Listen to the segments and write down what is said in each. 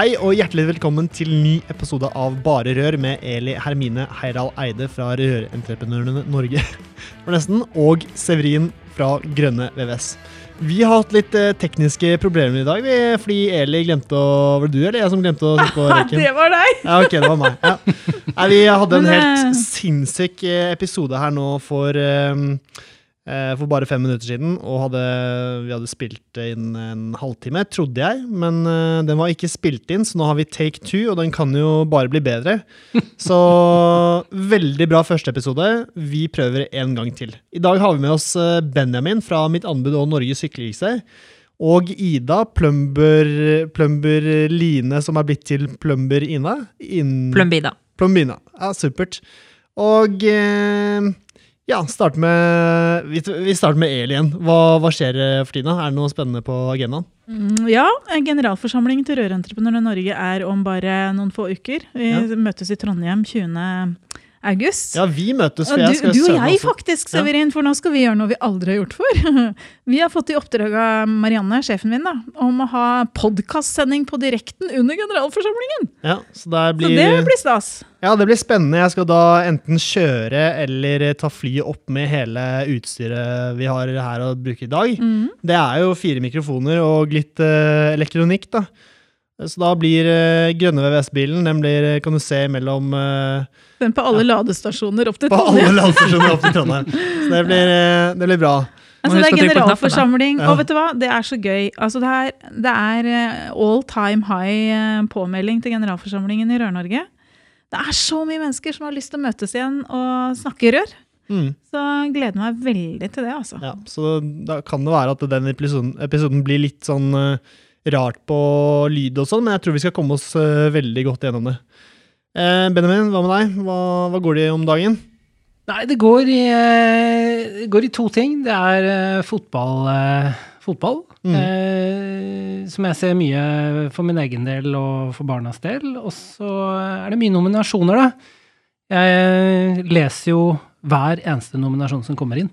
Hei og hjertelig velkommen til ny episode av Bare Rør med Eli Hermine Heiral Eide fra Rørentreprenørene Norge for nesten, og Severin fra Grønne VVS. Vi har hatt litt eh, tekniske problemer i dag, fordi Eli glemte å Var det du eller jeg som glemte å sette på rekken? det var deg! Ja, ok, det var meg. Ja. Nei, vi hadde en helt eh, sinnssyk eh, episode her nå for, eh, for bare fem minutter siden. Og hadde, vi hadde spilt inn en halvtime, trodde jeg. Men eh, den var ikke spilt inn, så nå har vi take two, og den kan jo bare bli bedre. Så veldig bra første episode. Vi prøver en gang til. I dag har vi med oss eh, Benjamin fra Mitt anbud og Norges sykkeligste. Og Ida, plumber, plumber Line, som er blitt til plumber Ina. Inn- Plumbina. Plombina. Ja, supert. Og eh, ja, start med, vi, starter med el igjen. Hva, hva skjer eh, for tida? Er det noe spennende på agendaen? Mm, Ja, generalforsamlingen til Rørentreprenørene Norge er om bare noen få uker. Vi Ja. møtes i Trondheim 20. august. Ja, vi møtes. For jeg du, skal du og jeg, også. faktisk, Severin, for nå skal vi gjøre noe vi aldri har gjort før. Vi har fått i oppdrag av Marianne, sjefen min, da, om å ha podkastsending på direkten under generalforsamlingen. Ja, så, der Så det blir stas. ja, det blir spennende. Jeg skal da enten kjøre eller ta flyet opp med hele utstyret vi har her å bruke i dag. Mm. Det er jo fire mikrofoner og litt uh, elektronikk, da. Så da blir uh, grønne VVS-bilen Den blir, eh, kan du se mellom eh, Den på alle ladestasjoner opp til Trondheim. På alle ladestasjoner opp til Trondheim. Så det blir, eh, det blir bra. Altså, det er generalforsamling, Ja. og vet du hva? Det er så gøy. Altså, det er, det er all time high påmelding til generalforsamlingen i Rør-Norge. Det er så mye mennesker som har lyst til å møtes igjen og snakke rør. Mm. Så jeg gleder meg veldig til det, altså. Ja, så da kan det være at den episoden, episoden blir litt sånn rart på lyd og sånn, men jeg tror vi skal komme oss eh, veldig godt gjennom det. Eh, Benjamin, hva med deg? Hva, hva går det i om dagen? Nei, det går i, eh, det går i to ting. Det er fotball, fotball Mm. eh, som jeg ser mye for min egen del og for barnas del. Og så er det mye nominasjoner, da. Jeg leser jo hver eneste nominasjon som kommer inn.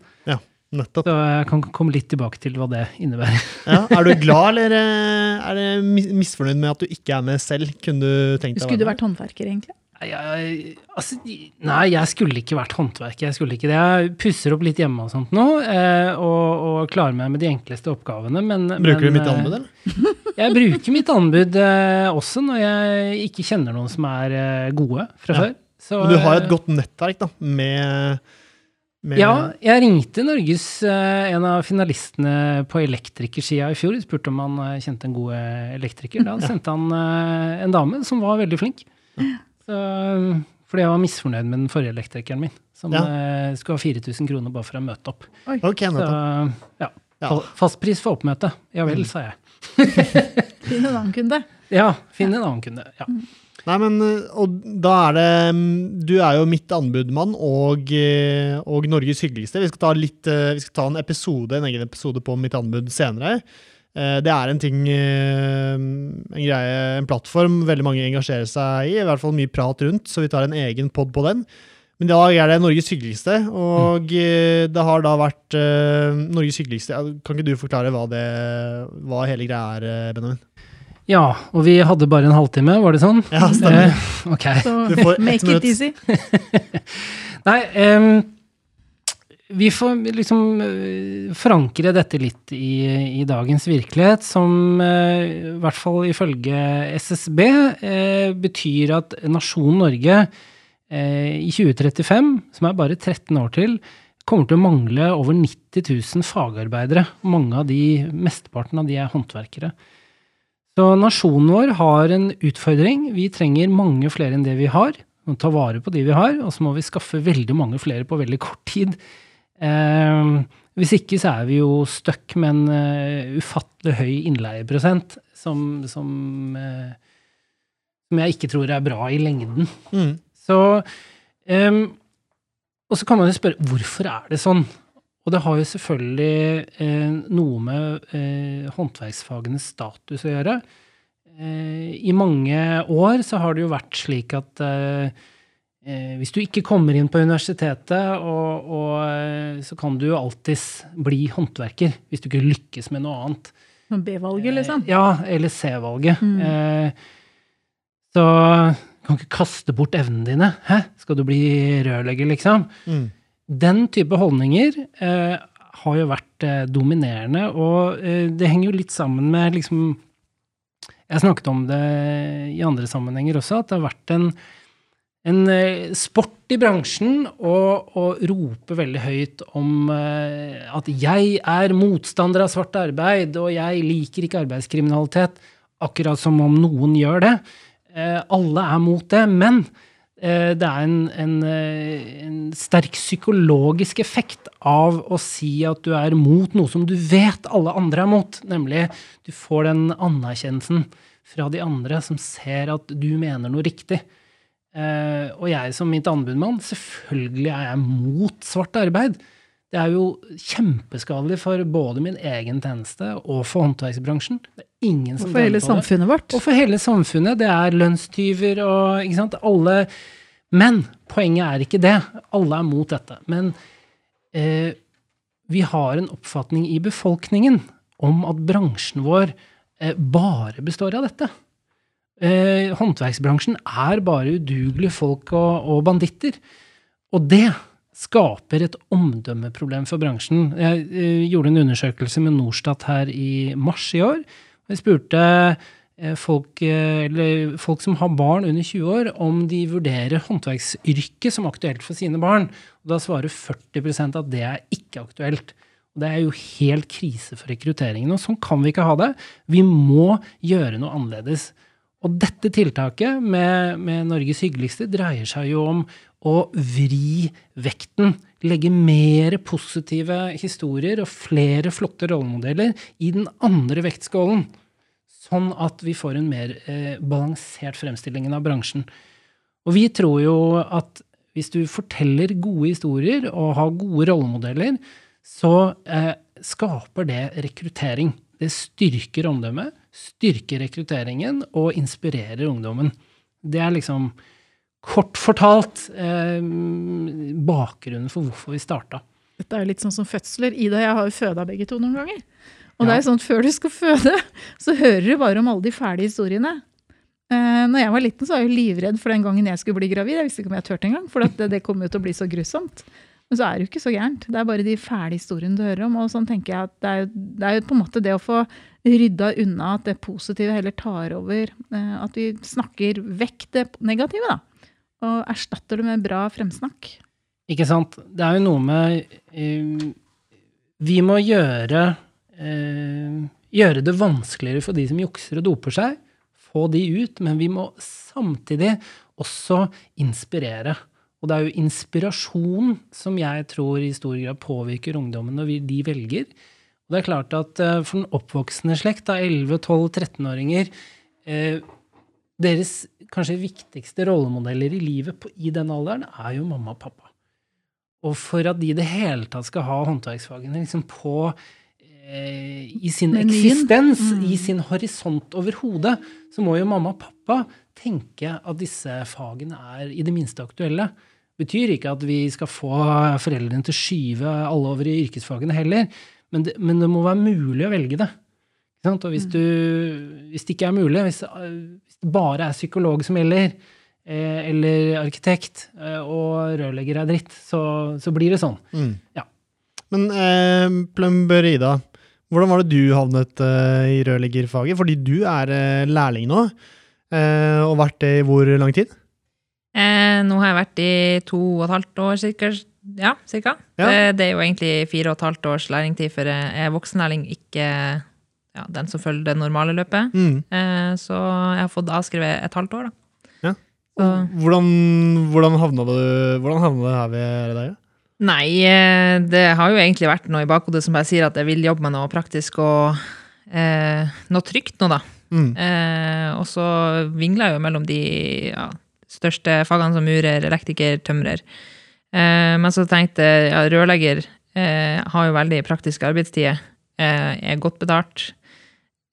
Nettopp. Så jeg kan komme litt tilbake til hva det innebærer. Ja, er du glad, eller eh, er du misfornøyd med at du ikke er med selv? Kunne du tenkt deg Skulle du vært håndverker, egentlig? Jeg, altså, nei, jeg skulle ikke vært håndverker. Jeg skulle ikke det. Jeg pusser opp litt hjemme og sånt nå, eh, og, og klarer meg med de enkleste oppgavene, men Bruker du mitt eh, anbud, eller? Jeg bruker mitt anbud også når jeg ikke kjenner noen som er gode fra Ja. før. Så, Men du har jo et godt nettverk, da, med Ja, jeg ringte Norges eh, en av finalistene på elektrikersida i fjor. Spurte om han eh, kjente en god eh, elektriker. Da sendte han en dame som var veldig flink. Så, fordi jeg var misfornøyd med den forrige elektrikeren min, som Ja. skulle ha 4000 kroner bare for å møte opp. Ok, Så ja. Ja. Fa- Fastpris for oppmøte. Ja vel, Mm. sa jeg. Finn en annen kunde. Ja, finn en annen kunde. Ja. Nei, men eh, og da er det mm, Du er jo mitt anbudmann og, eh, og Norges hyggeligste. Vi skal litt eh, Vi skal ta en episode, en egen episode på mitt anbud senere. Det er en ting En greie, en plattform veldig mange engasjerer seg i. I hvert fall mye prat rundt, så vi tar en egen pod på den. Men i dag er det Norges hyggeligste, og mm. det har da vært Norges hyggeligste Kan ikke du forklare hva, det, hva hele greia er, Benjamin? Ja, og vi hadde bare en halvtime, var det sånn? Ja, stemmer. Eh, ok. Så Du får ett make minutt. it easy. Nei, em, vi får liksom eh, forankre dette litt i, i dagens virkelighet, som eh, i hvert fall ifølge SSB eh, betyr at nasjonen Norge eh, i 2035, som er bare 13 år til, kommer til å mangle over 90 000 fagarbeidere. Mange av de, mesteparten av de er håndverkere. Så nasjonen vår har en utfordring. Vi trenger mange flere enn det vi har. Vi må ta vare på de vi har, og så må vi skaffe veldig mange flere på veldig kort tid. Eh, hvis ikke så er vi jo stuck med en uh, ufattelig høy innleieprosent som, som, uh, som jeg ikke tror er bra i lengden. Mm. Så um, Og så kan man jo spørre hvorfor er det sånn? Og det har jo selvfølgelig eh, noe med eh, håndverksfagenes status å gjøre. Eh, I mange år så har det jo vært slik at eh, eh, hvis du ikke kommer inn på universitetet, og, og, eh, så kan du jo alltids bli håndverker hvis du ikke lykkes med noe annet. B-valget, liksom. Ja, eller C-valget. Mm. Eh, så du kan ikke kaste bort evnene dine. Hæ? Skal du bli rørlegger, liksom? Mm. Den type holdninger eh, har jo vært eh, dominerende, og eh, det henger jo litt sammen med liksom Jeg snakket om det i andre sammenhenger også, at det har vært en, en eh, sport i bransjen å, rope veldig høyt om eh, at 'jeg er motstander av svart arbeid', og 'jeg liker ikke arbeidskriminalitet', akkurat som om noen gjør det. Eh, alle er mot det, men det er en, en, eh, en sterk psykologisk effekt av å si at du er mot noe som du vet alle andre er mot. Nemlig du får den anerkjennelsen fra de andre som ser at du mener noe riktig. Eh, og jeg som mitt anbudmann, selvfølgelig er jeg mot svart arbeid. Det er jo kjempeskadelig for både min egen tjeneste og for håndverksbransjen. Det er ingen Og for hele samfunnet vårt. Og for hele samfunnet. Det er lønnstyver og ikke sant, alle Men poenget er ikke det. Alle er mot dette. Men eh, vi har en oppfatning i befolkningen om at bransjen vår eh, bare består av dette. Eh, håndverksbransjen er bare udugelige folk og, og banditter. Og det skaper et omdømmeproblem for bransjen. Jeg eh, gjorde en undersøkelse med Norstat her i mars i år. Jeg spurte eh, folk, eller folk som har barn under 20 år, om de vurderer håndverksyrket som aktuelt for sine barn. Og da svarer 40% at det er ikke aktuelt. Det er jo helt krise for rekrutteringen. Og sånn kan vi ikke ha det. Vi må gjøre noe annerledes. Og dette tiltaket med, med Norges hyggeligste dreier seg jo om å vri vekten. Legge mer positive historier og flere flotte rollemodeller i den andre vektskålen. Sånn at vi får en mer eh, balansert fremstilling av bransjen. Og vi tror jo at hvis du forteller gode historier og har gode rollemodeller, så eh, skaper det rekruttering. Det styrker omdømmet, styrker rekrutteringen og inspirerer ungdommen. Det er liksom kort fortalt eh, bakgrunnen for hvorfor vi starta. Dette er jo litt sånn som fødsler. Ida og jeg har jo føda begge to noen ganger. Og det er sånn at før du skal føde, så hører du bare om alle de fæle historiene. Eh, når jeg var liten, så var jeg jo livredd for den gangen jeg skulle bli gravid. Jeg visste ikke om jeg turte engang, for at det, det kom jo til å bli så grusomt. Men så er det jo ikke så gærent. Det er bare de fæle historiene du hører om. Og sånn tenker jeg at det er, jo, det er jo på en måte det å få rydda unna at det positive heller tar over. Eh, at vi snakker vekk det negative, da. Og erstatter det med bra fremsnakk. Ikke sant? Det er jo noe med uh, Vi må gjøre uh, Gjøre det vanskeligere for de som jukser og doper seg. Få de ut. Men vi må samtidig også inspirere. Og det er jo inspirasjon som jeg tror i stor grad påvirker ungdommen når de velger. Og det er klart at eh, for den oppvoksende slekt av 11-12-13-åringer eh, Deres kanskje viktigste rollemodeller i livet på, i den alderen er jo mamma og pappa. Og for at de i det hele tatt skal ha håndverksfagene liksom på eh, i sin Menyen. eksistens, Mm. i sin horisont over hodet, så må jo mamma og pappa tenke at disse fagene er i det minste aktuelle. Betyr ikke at vi skal få foreldrene til å skyve alle over i yrkesfagene heller, men det, men det må være mulig å velge det. Ikke sant? Og hvis, du, hvis det ikke er mulig, hvis, hvis det bare er psykolog som gjelder, eh, eller arkitekt, eh, og rørlegger er dritt, så, så blir det sånn. Mm. Ja. Men eh, plumber Ida, hvordan var det du havnet eh, i rørleggerfaget? Fordi du er eh, lærling nå, eh, og vært det i hvor lang tid? Eh, nå har jeg vært i to og et halvt år, cirka. Ja, cirka. Ja. Det, det er jo egentlig fire og et halvt års læringstid, for jeg er voksenlærling, ikke ja, den som følger det normale løpet. Mm. Eh, så jeg har fått avskrevet et halvt år, da. Ja. Så, Hvordan, hvordan havna du hvordan havna du her ved deg? Nei, eh, det har jo egentlig vært noe i bakhodet som bare sier at jeg vil jobbe med noe praktisk og eh, noe trygt nå, da. Mm. Eh, og så vingler jeg jo mellom de ja, største fagene som murer, elektriker, tømrer. Eh, men så tenkte jeg ja, rørlegger eh, har jo veldig praktiske arbeidstider, eh, er godt betalt.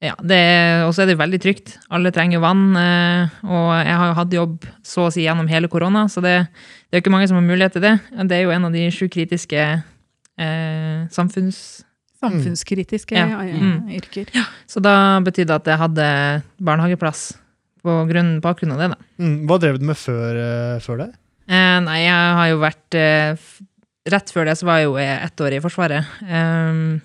Ja, det Og så er det veldig trygt. Alle trenger vann. eh, og jeg har jo hatt jobb så å si gjennom hele korona, så det, det er jo ikke mange som har mulighet til det. Det er jo en av de sju kritiske eh, samfunns... Samfunnskritiske Ja. eh, Mm. yrker. Så da betydde det at jeg hadde barnehageplass på grunn, bakgrunn av det, da. Mm. Hva drev du med før, eh, før det? Eh, nei, jeg har jo vært eh, Rett før det så var jeg jo ett år i Forsvaret. Um,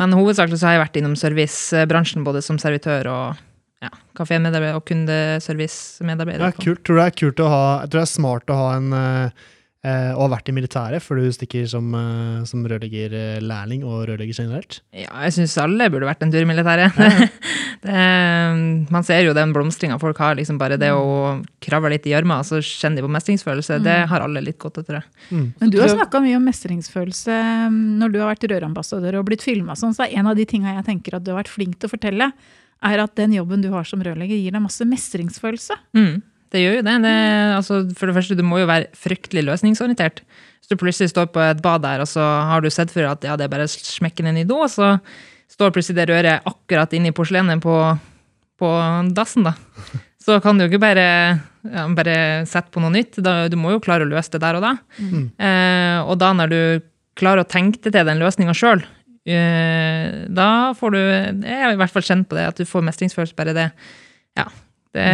men hovedsakelig så har jeg vært innom servicebransjen, både som servitør og ja, kafémedarbeider og kundeservice-medarbeider. Ja, kult. Tror du det er kult å ha Jeg tror det er smart å ha en eh, eh, å vært i militæret før du stikker som, uh, som rørleggerlærling og rørlegger generelt? Ja, jeg syns alle burde vært en tur i militæret. det, man ser jo den blomstringa folk har. liksom Bare det å kravle litt i gjørma, så kjenner de på mestringsfølelse. Det har alle litt godt etter det. Mm. Men du har snakka mye om mestringsfølelse um, når du har vært rørambassadør og blitt filma sånn, så er en av de tinga jeg tenker at du har vært flink til å fortelle, er at den jobben du har som rørlegger, gir deg masse mestringsfølelse. Mm, det gjør jo det. det altså, for det første, du må jo være fryktelig løsningsorientert. Hvis du plutselig står på et bad der, og så har du sett for deg at ja, det er bare å smekke ned i do, og så står plutselig det røret akkurat inni porselenet på, på dassen, da. Så kan du jo ikke bare, ja, bare sette på noe nytt. Da, du må jo klare å løse det der og da. Eh, og da når du klarer å tenke deg til den løsninga sjøl, eh, da får du Jeg har i hvert fall kjent på det, at du får mestringsfølelse bare det. Ja. Det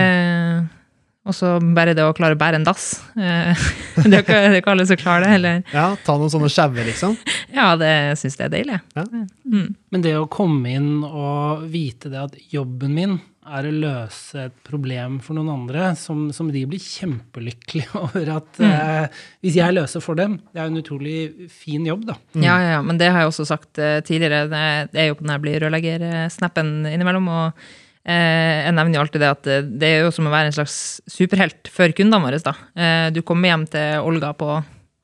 også bare det å klare å bære en dass. Eh, det er ikke, det er ikke alle som klarer det. Eller. Ja, ta noen sånne sjauer, liksom. Ja, det syns jeg er deilig. Ja. Mm. Men det å komme inn og vite det at jobben min er å løse et problem for noen andre, som, som de blir kjempelykkelige over at eh, Hvis jeg løser for dem, det er jo en utrolig fin jobb, da. Ja, ja, ja, men det har jeg også sagt eh, tidligere. Det er jo på den jeg blir rørlegger-snappen innimellom. og Jeg nevner jo alltid det at eh, det er jo som å være en slags superhelt for kundene våre. da. Eh, Du kommer hjem til Olga på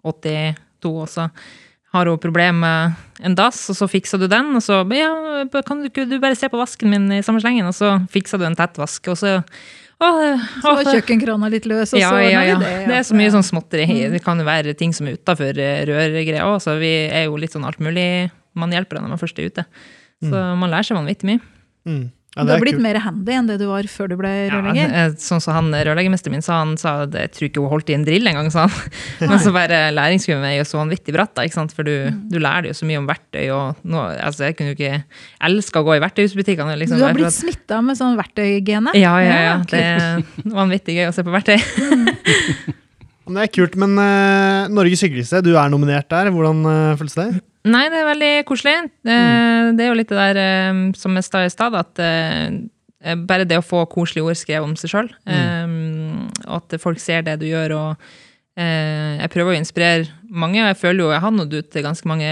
82, og så har hun problemer med en dass, og så fikser du den. Og så ja, kan du ikke du bare se på vasken min i samme slengen, og så fikser du en tett vask, og så å, Så var kjøkkenkrana litt løs, og ja, så ja, ja. det. Det er så mye sånn småtteri. Det kan jo være ting som er utafor rørgreia òg, så vi er jo litt sånn alt mulig. Man hjelper deg når man først er ute. Så man lærer seg vanvittig mye. Mm. Ja, Du har blitt kul. mer handy enn det du var før du ble rørlegger. Ja, sånn som han rørleggermesteren min sa, han sa at jeg tror ikke hun holdt i en drill engang, sa han. Men så bare læringskurven er jo så vanvittig bratt, da, ikke sant? for du, du lærer jo så mye om verktøy. og nå, altså Jeg kunne jo ikke elska å gå i verktøyhusbutikkene. Liksom, Du har blitt smitta med sånn verktøygene? ja, ja, ja. Det er vanvittig gøy å se på verktøy. Men Det er kult, men uh, Norges hyggeligste, du er nominert der. Hvordan uh, føles det? Nei, det er veldig koselig. Det, det er jo litt det der eh, som jeg sa i stad, at eh, bare det å få koselige ord skrevet om seg sjøl, og at folk ser det du gjør, og eh, jeg prøver å inspirere mange, og jeg føler jo jeg har nådd ut til ganske mange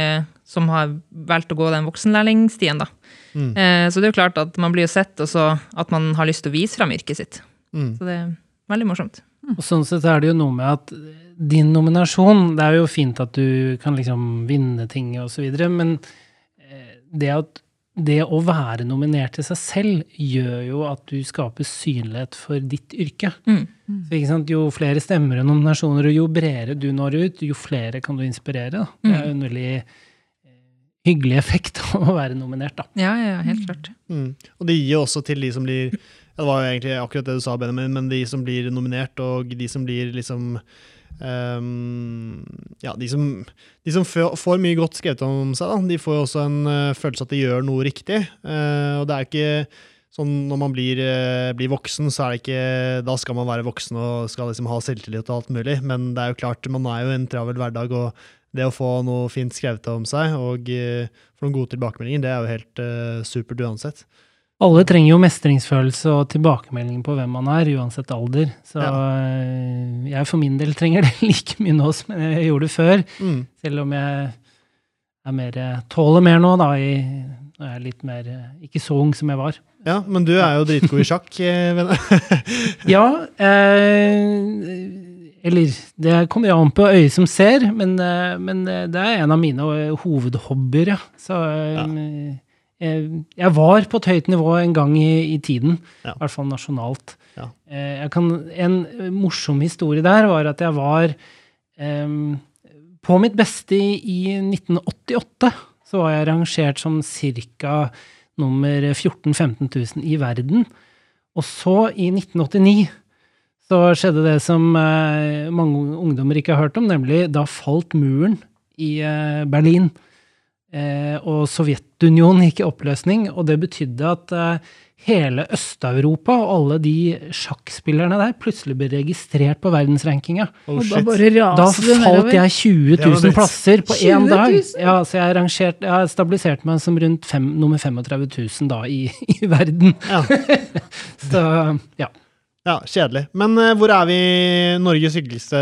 som har valgt å gå den voksenlærlingstien, da. Mm. Eh, så det er jo klart at man blir jo sett, og så at man har lyst til å vise fram yrket sitt. Mm. Så det er veldig morsomt. Og sånn sett er det jo noe med at din nominasjon Det er jo fint at du kan liksom vinne ting og så videre, men eh, det at det å være nominert til seg selv gjør jo at du skaper synlighet for ditt yrke. Mm. Så, ikke sant? Jo flere stemmer og nominasjoner, og jo bredere du når ut, jo flere kan du inspirere. Da. Det er jo en veldig eh, hyggelig effekt av å være nominert, da. Ja, ja, ja, helt klart. Mm. Og det gir også til de som blir ja, Det var jo egentlig akkurat det du sa, Benjamin, men de som blir nominert, og de som blir liksom ehm, Ja, de som, de som får mye godt skrevet om seg, da, de får jo også en uh, følelse at de gjør noe riktig. Uh, og det er ikke sånn når man blir, uh, blir voksen, så er det ikke Da skal man være voksen og skal liksom ha selvtillit og alt mulig, men det er jo klart, man er jo en travel hverdag, og det å få noe fint skrevet om seg og få noen gode tilbakemeldinger, det er jo helt supert uansett. Alle trenger jo mestringsfølelse og tilbakemelding på hvem man er, uansett alder. Så Ja. eh, jeg for min del trenger det like mye nå som jeg gjorde det før. Mm. Selv om jeg er mer, tåler mer nå, da, i, når jeg er litt mer eh, Ikke så ung som jeg var. Ja, men du er jo dritgod i sjakk. eh, venner. Ja, eh, Eller det kommer jo an på øyet som ser, men, men det er en av mine hovedhobbyer, ja. Så eh, jeg, jeg var på et høyt nivå en gang i, i tiden, Ja. i hvert fall nasjonalt. Ja. Eh, kan, en morsom historie der var at jeg var em, på mitt beste i, i 1988. Så var jeg rangert som ca. nummer 14 000-15 000 i verden. Og så, i 1989, så skjedde det som eh, mange ungdommer ikke har hørt om, nemlig da falt muren i eh, Berlin. Eh, og Sovjetunionen gikk i oppløsning, og det betydde at eh, hele Øst-Europa og alle de sjakkspillerne der plutselig ble registrert på verdensrankinga. Oh, Og da Da falt jeg 20 000 plasser på 20 én dag. Ja, så jeg, rangert, jeg har stabilisert meg som rundt fem, nummer 35 000 da i, i verden. Ja. Så ja. Ja, kjedelig. Men uh, hvor er vi Norges hyggeligste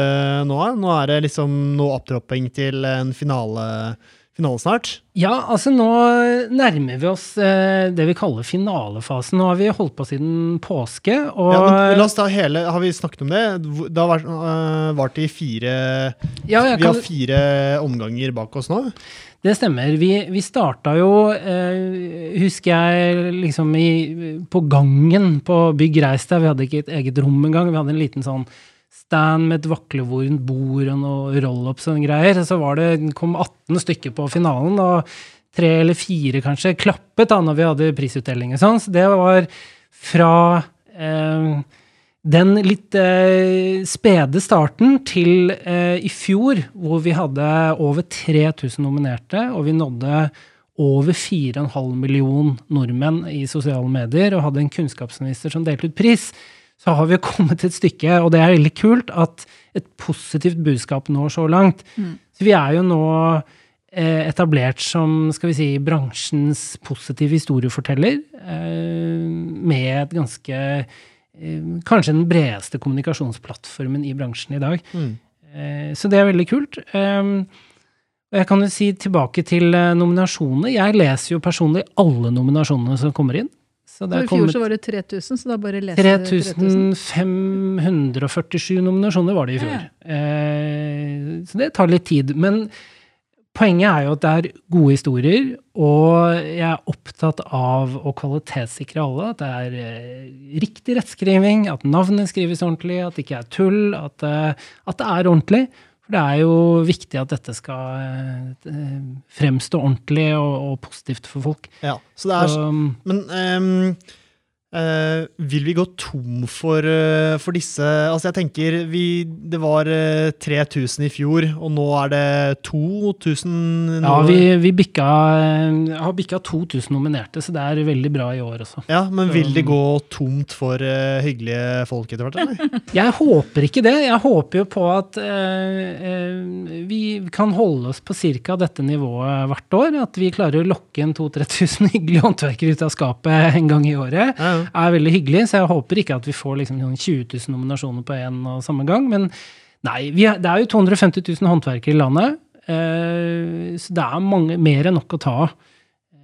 nå? Nå er det liksom noe opptropping til en finale, finale snart. Ja, altså nå nærmer vi oss eh, det vi kaller finalefasen. Nå har vi holdt på siden påske, og Ja, men la oss ta hele, Har vi snakket om det? Det har vært, øh, vart i fire Ja, Vi har fire omganger bak oss nå. det stemmer. Vi, vi starta jo, eh, husker jeg, liksom i, på gangen på Bygg Reis der. Vi hadde ikke et eget rom engang. Vi hadde en liten sånn stand med et vaklevorent bord og noe roll-ups og greier. Så det, kom 18 stykker på finalen, og tre eller fire kanskje klappet da når vi hadde prisutdeling og sånn. Så det var fra eh, den litt eh, spede starten til eh, i fjor, hvor vi hadde over 3000 nominerte, og vi nådde over 4,5 million nordmenn i sosiale medier, og hadde en kunnskapsminister som delte ut pris, så har vi kommet et stykke, og det er veldig kult, at et positivt budskap når så langt. Så vi er jo nå eh, etablert som skal vi si, bransjens positive historieforteller, eh, med et ganske eh, Kanskje den bredeste kommunikasjonsplattformen i bransjen i dag. Mm. Eh, så det er veldig kult. Og jeg kan jo si tilbake til eh, nominasjonene. Jeg leser jo personlig alle nominasjonene som kommer inn. Så det Så I fjor så var det 3000, så da bare leser du 3000. 3547 nominasjoner var det i fjor. Eh, så det tar litt tid. Men poenget er jo at det er gode historier, og jeg er opptatt av å kvalitetssikre alle. At det er eh, riktig rettskriving, at navnet skrives ordentlig, at det ikke er tull, at, eh, at det er ordentlig. For det er jo viktig at dette skal eh, fremstå ordentlig og, og positivt for folk. Ja, så det er, Så, um, men ehm, eh, vil vi gå tom for, uh, for disse Altså, jeg tenker vi, Det var uh, 3000 i fjor, og nå er det 2000 nå. Ja, vi, vi bikka, eh, har bikka 2000 nominerte, så det er veldig bra i år også. Ja, Men vil det gå tomt for eh, hyggelige folk etter hvert, eller? Jeg håper ikke det. Jeg håper jo på at eh, eh, vi kan holde oss på ca. dette nivået hvert år. At vi klarer å lokke inn 2000-3000 hyggelige håndverkere ut av skapet en gang i året. Ja, ja. Er veldig hyggelig, så jeg håper ikke at vi får liksom sånn 20 000 nominasjoner på én og samme gang. Men nei, vi er, det er jo 250 000 håndverkere i landet, uh, så det er mange, mer enn nok å ta av.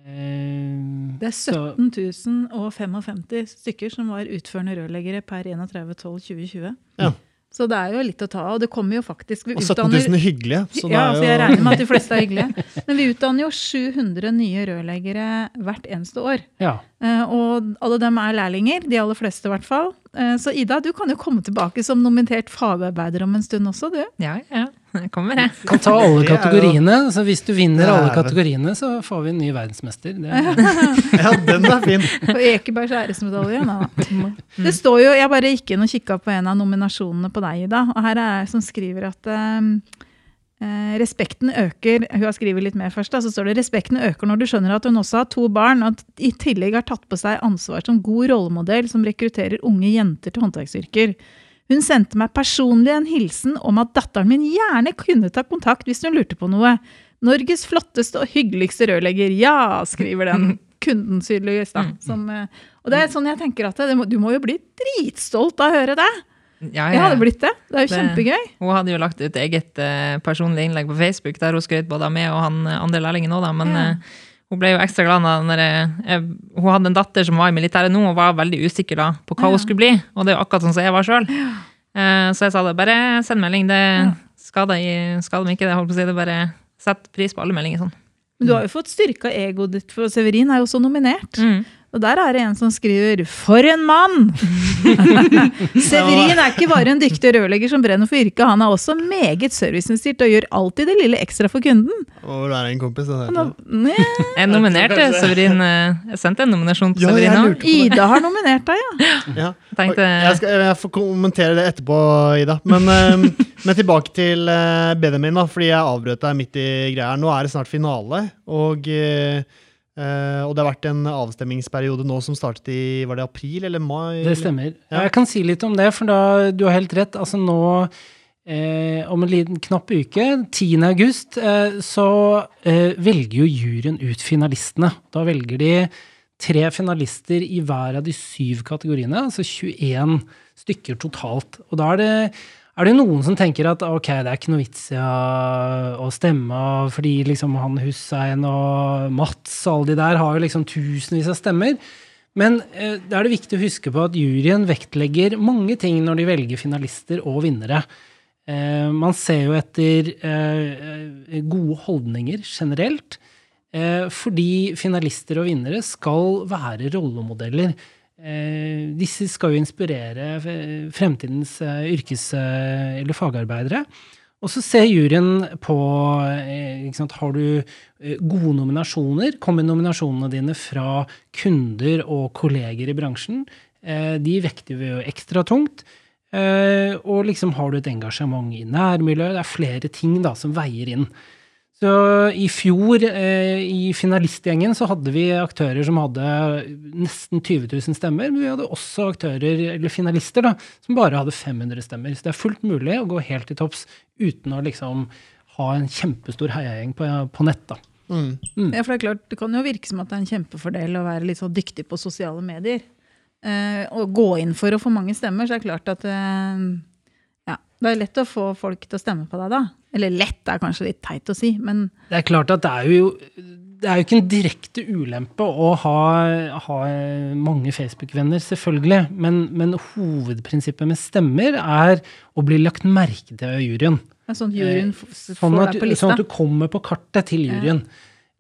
Uh, Det er 17 055 stykker som var utførende rørleggere per 31.12.2020. Ja. Så det er jo litt å ta av. Og det kommer jo faktisk vi Og 17 utdanner- 000 hyggelige. Så ja, jo... så jeg er regner med at de fleste er hyggelige. Men vi utdanner jo 700 nye rørleggere hvert eneste år. ja. Eh, Og alle dem er lærlinger, de aller fleste i hvert fall. Eh, Så Ida, du kan jo komme tilbake som nominert fagarbeider om en stund også, du. Ja, ja. Jeg kommer, jeg. Kan ta alle kategoriene. så Hvis du vinner alle kategoriene, så får vi en ny verdensmester. Det er, Ja, den er fin. Og Ekebergs æresmedalje. Da. Det står jo, Jeg bare gikk inn og kikka på en av nominasjonene på deg, Ida. Og her er jeg som skriver at um, eh, respekten øker Hun har skrevet litt mer først. Da, så står det respekten øker når du skjønner at hun også har to barn, og at i tillegg har tatt på seg ansvar som god rollemodell som rekrutterer unge jenter til håndverksyrker. Hun sendte meg personlig en hilsen om at datteren min gjerne kunne ta kontakt hvis hun lurte på noe. Norges flotteste og hyggeligste rørlegger. Ja, skriver den. Kunden, tydeligvis. da. Som, eh, og det er sånn jeg tenker at det, Du må jo bli dritstolt av å høre det. Ja, Jeg hadde blitt det. Det er jo Det- kjempegøy. Hun hadde jo lagt ut eget uh, personlig innlegg på Facebook der hun skrøt både av meg og han eh, andre lærlingen òg. Men Ja. eh, hun ble jo ekstra glad da når jeg, jeg, hun hadde en datter som var i militæret nå og var veldig usikker da på hva Ja. hun skulle bli. Og det er jo akkurat sånn som jeg var sjøl. Eh, så jeg sa det, bare send melding. Det skader, i- skader meg ikke, det holdt på å si. Det bare sett pris på alle meldinger sånn. Men du har jo fått styrka egoet ditt, for Severin er jo også nominert. Mm. Og der er det en som skriver 'For en mann!' Severin er ikke bare en dyktig rørlegger som brenner for yrket, han er også meget serviceinnstilt og gjør alltid det lille ekstra for kunden. Og det er en kompis. Det Jeg nominerte Severin. eh, Jeg sendte en nominasjon til Ja, Severin. Ida har nominert deg, ja. Ja. Tenkte Jeg, skal, jeg får kommentere det etterpå, Ida. Men, eh, men tilbake til eh, Benjamin, da, fordi jeg avbrøt deg midt i greia. Nå er det snart finale, og, eh, og det har vært en avstemmingsperiode nå som startet i var det april eller mai? Det stemmer. Ja. Jeg kan si litt om det, for da, du har helt rett. Altså nå, eh, om en liten knapp uke, 10. august, eh, så eh, velger jo juryen ut finalistene. Da velger de tre finalister i hver av de syv kategoriene, altså 21 stykker totalt. Og da er det, er det noen som tenker at ok, det er ikke noe vits i å, stemme, fordi liksom han Hussein og Mats og alle de der har jo liksom tusenvis av stemmer. Men eh, da er det viktig å huske på at juryen vektlegger mange ting når de velger finalister og vinnere. Eh, man ser jo etter eh, gode holdninger generelt, eh, fordi finalister og vinnere skal være rollemodeller. Eh, disse skal jo inspirere fremtidens eh, yrkes- eh, eller fagarbeidere. Og så ser juryen på sant, Har du gode nominasjoner? Kommer nominasjonene dine fra kunder og kolleger i bransjen? De vekter vi jo ekstra tungt. Og liksom har du et engasjement i nærmiljøet? Det er flere ting da som veier inn. Så i fjor, eh, i finalistgjengen, så hadde vi aktører som hadde nesten 20 000 stemmer, men vi hadde også aktører, eller finalister, da, som bare hadde 500 stemmer. Så det er fullt mulig å gå helt til topps uten å liksom ha en kjempestor heiagjeng på, på nett, da. Mm. Ja, for Det er klart, det kan jo virke som at det er en kjempefordel å være litt så dyktig på sosiale medier. Eh, og gå inn for å få mange stemmer, så er det klart at eh, ja, det er lett å få folk til å stemme på deg da. Eller lett er kanskje litt teit å si, men Det er klart at det er jo det er jo ikke en direkte ulempe å ha, ha mange Facebook-venner, selvfølgelig. Men, men hovedprinsippet med stemmer er å bli lagt merke til av juryen. er sånn Sånn at, sånn at du kommer på kartet til juryen.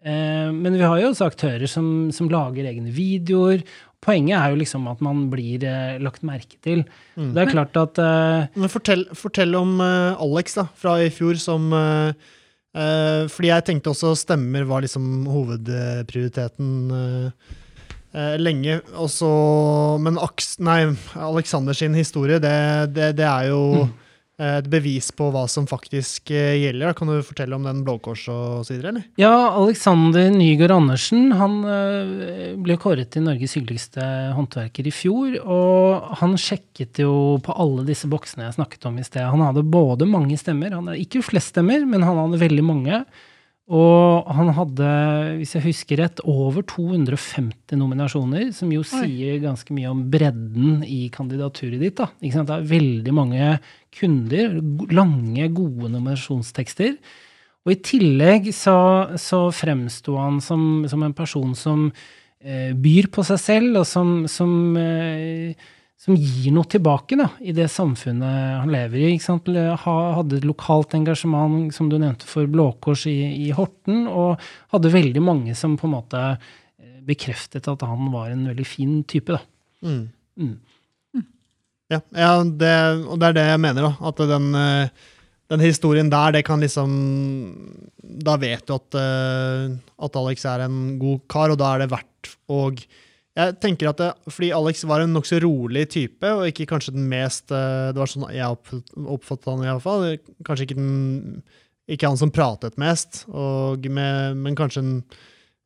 Ja. men vi har jo også aktører som, som lager egne videoer. Poenget er jo liksom at man blir eh, lagt merke til. Det er klart at eh, Men fortell, fortell om eh, Alex da, fra i fjor, som eh, eh, Fordi jeg tenkte også stemmer var liksom hovedprioriteten eh, lenge. Også, men Aks, nei, Alexander sin historie, det, det, det er jo Mm. Eh, et bevis på hva som faktisk eh, gjelder. da. Kan du fortelle om den Blå Kors og så videre, eller? Ja, Alexander Nygaard Andersen han øh, ble kåret til Norges hyggeligste håndverker i fjor. Og han sjekket jo på alle disse boksene jeg snakket om i sted. Han hadde både mange stemmer, han hadde ikke flest stemmer, men han hadde veldig mange. Og han hadde, hvis jeg husker rett, over 250 nominasjoner, som jo sier ganske mye om bredden i kandidaturet ditt. da. Det er veldig mange kunder, lange, gode nominasjonstekster. Og i tillegg så, så fremsto han som, som en person som eh, byr på seg selv, og som, som, eh, som gir noe tilbake da, i det samfunnet han lever i. Hadde et lokalt engasjement, som du nevnte, for Blå Kors i, i Horten, og hadde veldig mange som på en måte eh, bekreftet at han var en veldig fin type. da. Mm. Mm. Ja, ja det, og det er det jeg mener, da. At den, eh, den historien der, det kan liksom Da vet du at, eh, at Alex er en god kar, og da er det verdt og jeg tenker at det, Fordi Alex var en nokså rolig type, og ikke kanskje den mest eh, Det var sånn jeg oppfattet han iallfall. Kanskje ikke, den, ikke han som pratet mest, og med, men kanskje en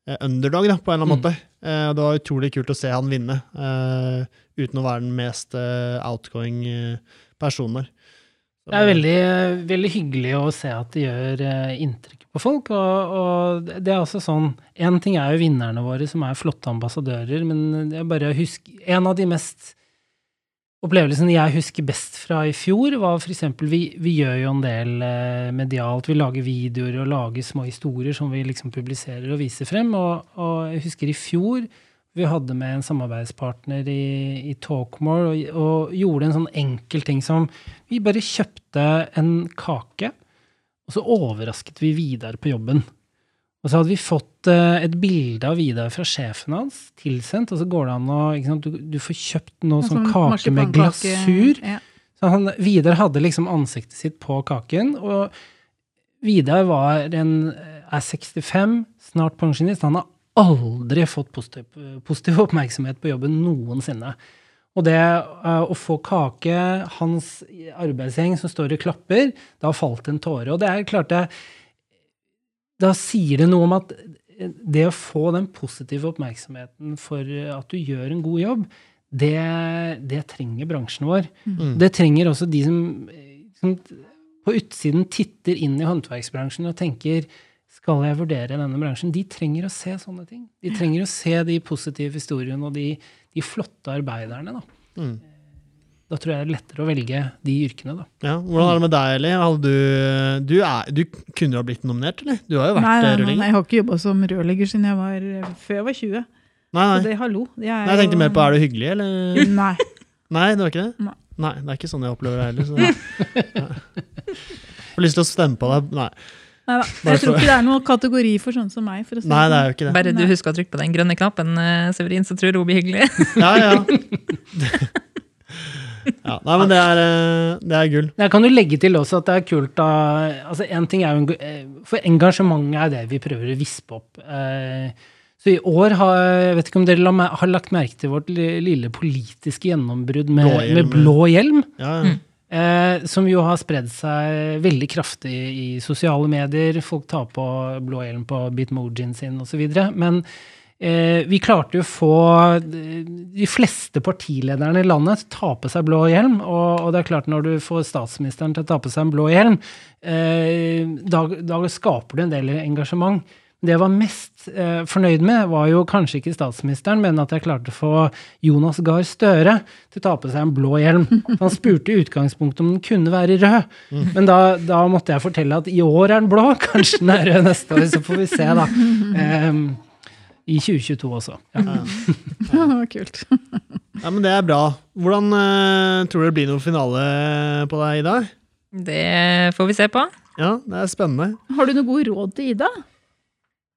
eh, underdog, da, på en eller annen Mm. måte. Eh, det var utrolig kult å se han vinne, uten å være den mest outgoing personen der. Det er veldig, veldig hyggelig å se at det gjør inntrykk på folk. Og, og det er også sånn En ting er jo vinnerne våre, som er flotte ambassadører, men jeg bare husk, en av de mest opplevelsene jeg husker best fra i fjor, var f.eks. Vi, vi gjør jo en del eh, medialt. Vi lager videoer og lager små historier som vi liksom publiserer og viser frem. Og, og jeg husker i fjor Vi hadde med en samarbeidspartner i, i Talkmore og, og gjorde en sånn enkel ting som Vi bare kjøpte en kake, og så overrasket vi Vidar på jobben. Og så hadde vi fått uh, et bilde av Vidar fra sjefen hans tilsendt, og så går det an å sant, du, du, får kjøpt noe sånn kake med glasur. Ja. Så han, Vidar hadde liksom ansiktet sitt på kaken, og Vidar var en, er 65, snart pensjonist. Han har aldri fått positiv, positiv oppmerksomhet på jobben noensinne. Og det uh, å få kake, hans arbeidsgjeng som står og klapper, da falt en tåre. Og det er klart det Da sier det noe om at det å få den positive oppmerksomheten for at du gjør en god jobb, det, det trenger bransjen vår. Mm. Det trenger også de som, som på utsiden titter inn i håndverksbransjen og tenker skal jeg vurdere denne bransjen? De trenger å se sånne ting. De trenger å se de positive historiene og de, de flotte arbeiderne. Da. Mm. da tror jeg det er lettere å velge de yrkene. Da. Ja, Hvordan er det med deg, Eli? Du, du, er, du, kunne jo ha blitt nominert, eller? Du har jo vært nei, nei, rørlegger. Nei, jeg har ikke jobba som rørlegger siden jeg var, før jeg var 20. Nei, nei. Så det, hallo. Jeg, nei, jeg tenkte mer på er du hyggelig, eller? Nei. Nei, det var ikke det? Nei. nei det er ikke sånn jeg opplever det heller. Så. Jeg har lyst til å stemme på deg. Nei. Nei Jeg tror ikke det er noen kategori for sånne som meg. Si Nei, det er jo ikke det. Bare du husker å trykke på den grønne knappen, eh, Severin, så tror hun blir hyggelig. ja, ja. ja. Nei, men det er, eh, det er gull. Jeg kan jo legge til også at det er kult da altså en ting er jo, eh, For engasjementet er det vi prøver å vispe opp. Så i år har jeg vet ikke om dere har lagt merke til vårt lille politiske gjennombrudd med blå hjelm. Med blå hjelm. Ja, ja. Eh, som jo har spredd seg veldig kraftig i sosiale medier. Folk tar på blå hjelm på bitmojien sin osv. Men eh, vi klarte jo å få de fleste partilederne i landet til å ta på seg blå hjelm. Og, og, det er klart, når du får statsministeren til å ta på seg en blå hjelm, eh, da, da skaper du en del engasjement. Det jeg var mest eh, fornøyd med, var jo kanskje ikke statsministeren, men at jeg klarte å få Jonas Gahr Støre til å ta på seg en blå hjelm. Han spurte i utgangspunktet om den kunne være rød, mm. men da, da, måtte jeg fortelle at i år er den blå, kanskje den er rød neste år, så får vi se, da. Eh, I 2022 også. Ja. ja. Kult. ja, men det er bra. Hvordan eh, tror du det blir noen finale på deg, Ida? Det får vi se på. Ja, det er spennende. Har du noe gode råd til Ida?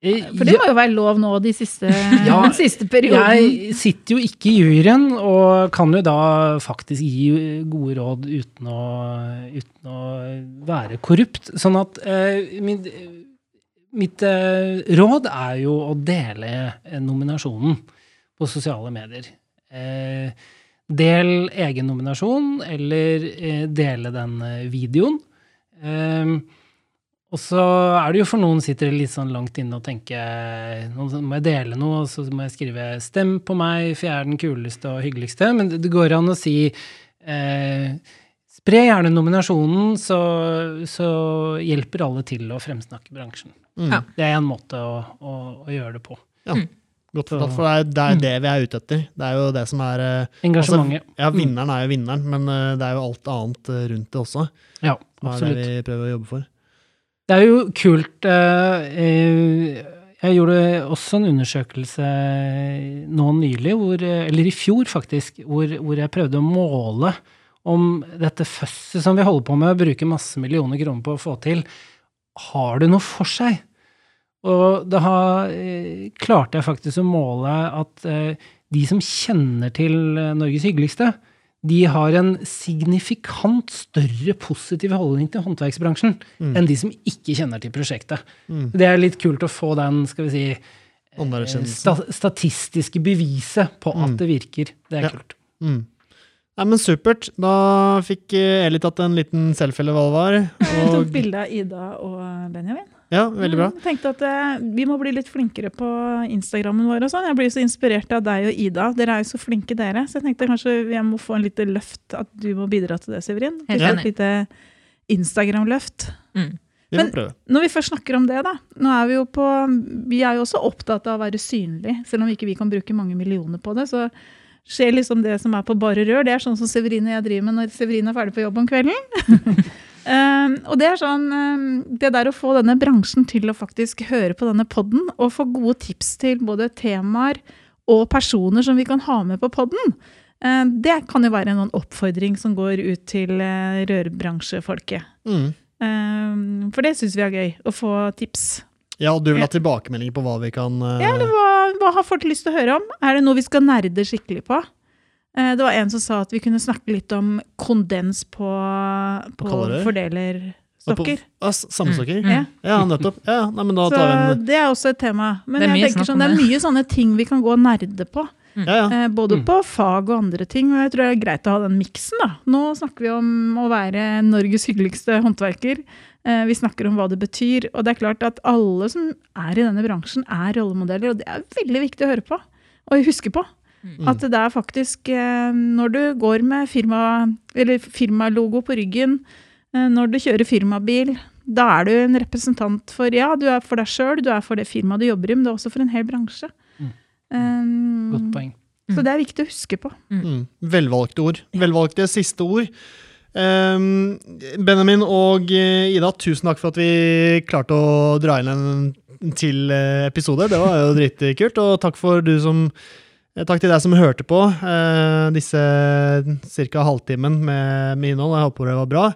Eh, For det må jo være lov nå de siste, ja, den siste perioden. Jeg sitter jo ikke i juryen, og kan jo da faktisk gi gode råd uten å, uten å være korrupt. Sånn at eh, mitt, mitt eh, råd er jo å dele nominasjonen på sosiale medier. Eh, del egen nominasjon, eller eh, dele den eh, videoen. Eh, og så er det jo for noen sitter det litt sånn langt inne og tenker nå må jeg dele noe, og så må jeg skrive 'stem på meg, for jeg er den kuleste og hyggeligste'. Men det går an å si eh, spre gjerne nominasjonen, så, så, hjelper alle til å fremsnakke bransjen. Mm. Det er en måte å, å, å gjøre det på. Ja. Mm. Godt fortalt, for det er, det er, det vi er ute etter. Det er jo det som er eh, Engasjementet. Altså, ja, vinneren er jo vinneren, men eh, det er jo alt annet eh, rundt det også. Ja, absolutt. Det er det vi prøver å jobbe for. Det er jo kult eh, Jeg gjorde også en undersøkelse nå nylig, hvor, eller i fjor faktisk, hvor, hvor jeg prøvde å måle om dette føsset som vi holder på med å bruke masse millioner kroner på å få til, har det noe for seg? Og da eh, klarte jeg faktisk å måle at eh, de som kjenner til Norges hyggeligste, de har en signifikant større positiv holdning til håndverksbransjen mm. enn de som ikke kjenner til prosjektet. Mm. Det er litt kult å få den skal vi si, eh, sta statistiske beviset på at mm. det virker. Det er ja. kult. Mm. Nei, men Supert. Da fikk Eli tatt en liten selfie, eller hva det var. Og... Jeg tok bilde av Ida og Benjamin. Ja, veldig bra. Jeg mm, tenkte at eh, Vi må bli litt flinkere på Instagrammen vår. og sånn. Jeg blir så inspirert av deg og Ida. Dere er jo så flinke, dere. Så jeg tenkte kanskje jeg må få en lite løft, at du må bidra til det, Severin. Helt Et lite Instagram-løft. Mm. Men når vi først snakker om det, da. Nå er vi jo på Vi er jo også opptatt av å være synlig, selv om ikke vi kan bruke mange millioner på det. så skjer liksom det som er på bare rør. Det er sånn som Severin og jeg driver med når Severin er ferdig på jobb om kvelden. Um, og det er sånn um, Det der å få denne bransjen til å faktisk høre på denne poden og få gode tips til både temaer og personer som vi kan ha med på podden. uh, Det kan jo være en oppfordring som går ut til uh, rørbransjefolket. Mm. Eh, For det syns vi er gøy, å få tips. Ja, og du vil ha tilbakemeldinger på hva vi kan uh... Ja, eller hva, hva har folk lyst til å høre om? Er det noe vi skal nerde skikkelig på? Uh, Det var en som sa at vi kunne snakke litt om kondens på, på på fordelerstokker. Ah, s- Sammenstokker? Mm. Ja. Ja, nettopp. Ja, nei, men da Så tar vi en det er også et tema. Men Det er jeg sånn, det er mye sånne ting vi kan gå og nerde på. Ja, ja. Eh, både Mm. på fag og andre ting. Og jeg tror det er greit å ha den miksen. da. Nå snakker vi om å være Norges hyggeligste håndverker. Eh, vi snakker om hva det betyr. Og det er klart at alle som er i denne bransjen, er rollemodeller. Og det er veldig viktig å høre på og huske på. Mm. At det er faktisk eh, Når du går med firma, eller firmalogo på ryggen, eh, når du kjører firmabil, da er du en representant for Ja, du er for deg sjøl, du er for det firmaet du jobber i, men du er også for en hel bransje. Mm. Um, Godt poeng. så det er viktig å huske på. Mm. Velvalgte ord. Velvalgte siste ord. Ehm, Benjamin og eh, Ida, tusen takk for at vi klarte å dra inn en til eh, episode. Det var jo dritkult. Og takk, for du som, eh, takk til deg som hørte på disse ca. halvtimen med, med innhold. Jeg håper det var bra.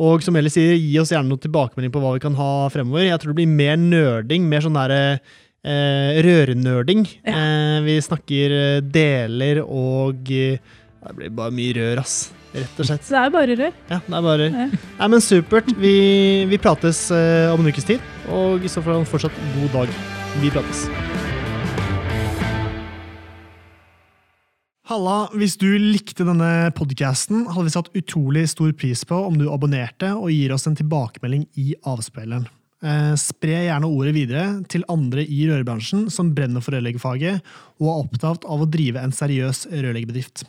Og som Ellie sier, gi oss gjerne noen tilbakemelding på hva vi kan ha fremover. Jeg tror det blir mer nerding, mer sånn derre eh, rørnerding. Ja. Eh, vi snakker deler og Det blir bare mye rør, ass. Rett og slett. Så det er bare rør. Ja, det er bare Ja. Nei, men supert. Vi, vi prates eh, om en ukes tid. Og i så fall fortsatt god dag. Vi prates. Halla, hvis du likte denne podcasten, hadde vi satt utrolig stor pris på om du abonnerte og gir oss en tilbakemelding i avspilleren. Eh, spre gjerne ordet videre til andre i rørbransjen som brenner for rørleggerfaget og er opptatt av å drive en seriøs rørleggerbedrift.